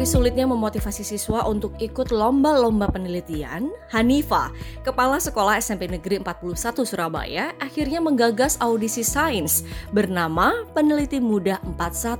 dari sulitnya memotivasi siswa untuk ikut lomba-lomba penelitian, Hanifa, kepala sekolah SMP Negeri 41 Surabaya, akhirnya menggagas audisi sains bernama Peneliti Muda 41.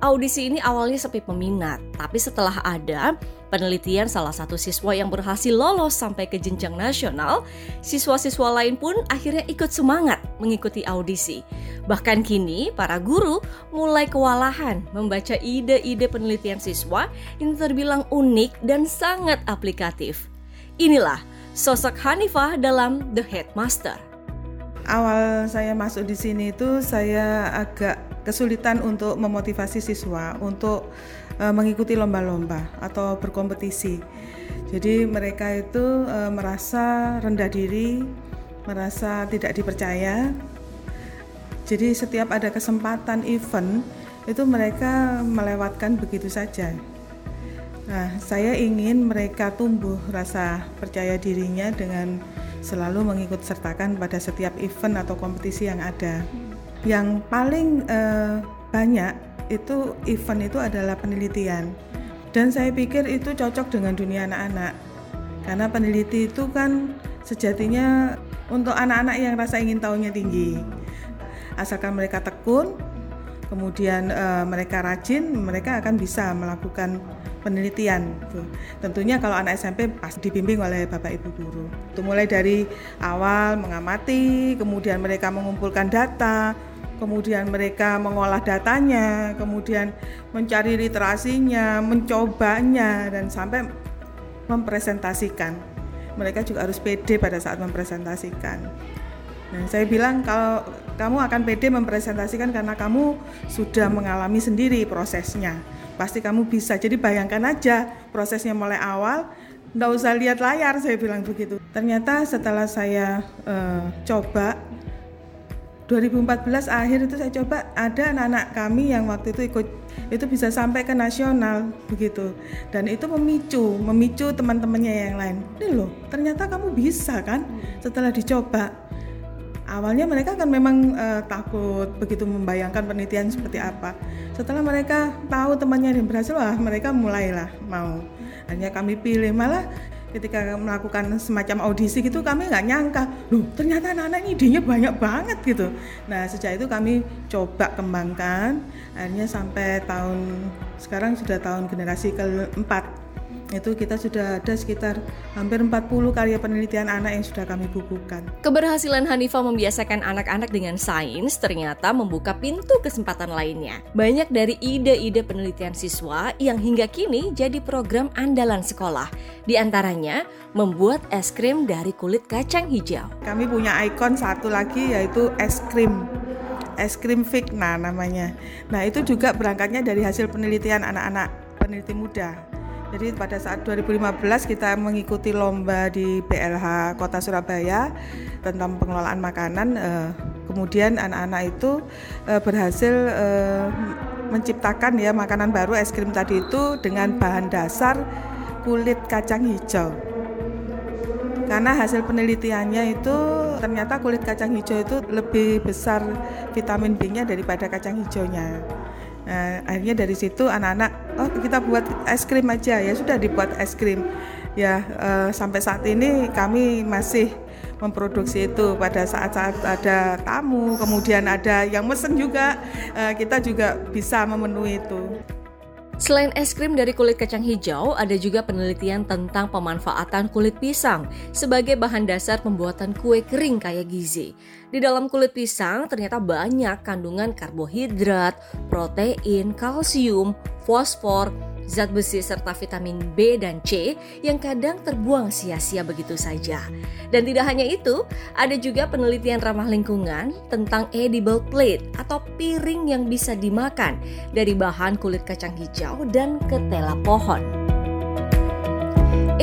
Audisi ini awalnya sepi peminat, tapi setelah ada penelitian salah satu siswa yang berhasil lolos sampai ke jenjang nasional, siswa-siswa lain pun akhirnya ikut semangat mengikuti audisi. Bahkan kini, para guru mulai kewalahan membaca ide-ide penelitian siswa yang terbilang unik dan sangat aplikatif. Inilah sosok Hanifah dalam The Headmaster. Awal saya masuk di sini itu saya agak kesulitan untuk memotivasi siswa untuk uh, mengikuti lomba-lomba atau berkompetisi. Jadi mereka itu uh, merasa rendah diri, merasa tidak dipercaya. Jadi setiap ada kesempatan event itu mereka melewatkan begitu saja. Nah, saya ingin mereka tumbuh rasa percaya dirinya dengan selalu mengikut sertakan pada setiap event atau kompetisi yang ada. Yang paling uh, banyak itu event itu adalah penelitian. Dan saya pikir itu cocok dengan dunia anak-anak. Karena peneliti itu kan sejatinya untuk anak-anak yang rasa ingin tahunya tinggi. Asalkan mereka tekun kemudian e, mereka rajin mereka akan bisa melakukan penelitian tentunya kalau anak SMP pasti dibimbing oleh bapak ibu guru itu mulai dari awal mengamati kemudian mereka mengumpulkan data kemudian mereka mengolah datanya, kemudian mencari literasinya, mencobanya, dan sampai mempresentasikan. Mereka juga harus pede pada saat mempresentasikan. Nah, saya bilang kalau kamu akan pede mempresentasikan karena kamu sudah mengalami sendiri prosesnya. Pasti kamu bisa. Jadi bayangkan aja prosesnya mulai awal, nggak usah lihat layar, saya bilang begitu. Ternyata setelah saya uh, coba 2014 akhir itu saya coba ada anak-anak kami yang waktu itu ikut itu bisa sampai ke nasional begitu dan itu memicu memicu teman-temannya yang lain ini loh ternyata kamu bisa kan setelah dicoba awalnya mereka kan memang uh, takut begitu membayangkan penelitian seperti apa. Setelah mereka tahu temannya yang berhasil wah mereka mulailah mau. Hanya kami pilih. Malah ketika melakukan semacam audisi gitu kami nggak nyangka loh ternyata anak-anak ini idenya banyak banget gitu. Nah sejak itu kami coba kembangkan. Akhirnya sampai tahun sekarang sudah tahun generasi keempat itu kita sudah ada sekitar hampir 40 karya penelitian anak yang sudah kami bukukan. Keberhasilan Hanifah membiasakan anak-anak dengan sains ternyata membuka pintu kesempatan lainnya. Banyak dari ide-ide penelitian siswa yang hingga kini jadi program andalan sekolah. Di antaranya membuat es krim dari kulit kacang hijau. Kami punya ikon satu lagi yaitu es krim es krim Figna namanya. Nah itu juga berangkatnya dari hasil penelitian anak-anak peneliti muda. Jadi pada saat 2015 kita mengikuti lomba di BLH Kota Surabaya tentang pengelolaan makanan. Eh, kemudian anak-anak itu eh, berhasil eh, menciptakan ya makanan baru es krim tadi itu dengan bahan dasar kulit kacang hijau. Karena hasil penelitiannya itu ternyata kulit kacang hijau itu lebih besar vitamin B-nya daripada kacang hijaunya. Nah, akhirnya dari situ anak-anak, oh kita buat es krim aja ya sudah dibuat es krim. Ya uh, sampai saat ini kami masih memproduksi itu pada saat-saat ada tamu, kemudian ada yang mesen juga, uh, kita juga bisa memenuhi itu. Selain es krim dari kulit kacang hijau, ada juga penelitian tentang pemanfaatan kulit pisang sebagai bahan dasar pembuatan kue kering kaya gizi. Di dalam kulit pisang ternyata banyak kandungan karbohidrat, protein, kalsium, fosfor, zat besi serta vitamin B dan C yang kadang terbuang sia-sia begitu saja. Dan tidak hanya itu, ada juga penelitian ramah lingkungan tentang edible plate atau piring yang bisa dimakan dari bahan kulit kacang hijau dan ketela pohon.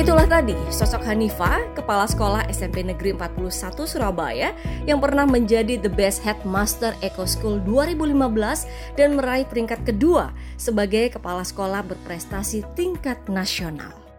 Itulah tadi sosok Hanifa, kepala sekolah SMP Negeri 41 Surabaya yang pernah menjadi The Best Headmaster Eco School 2015 dan meraih peringkat kedua sebagai kepala sekolah berprestasi tingkat nasional.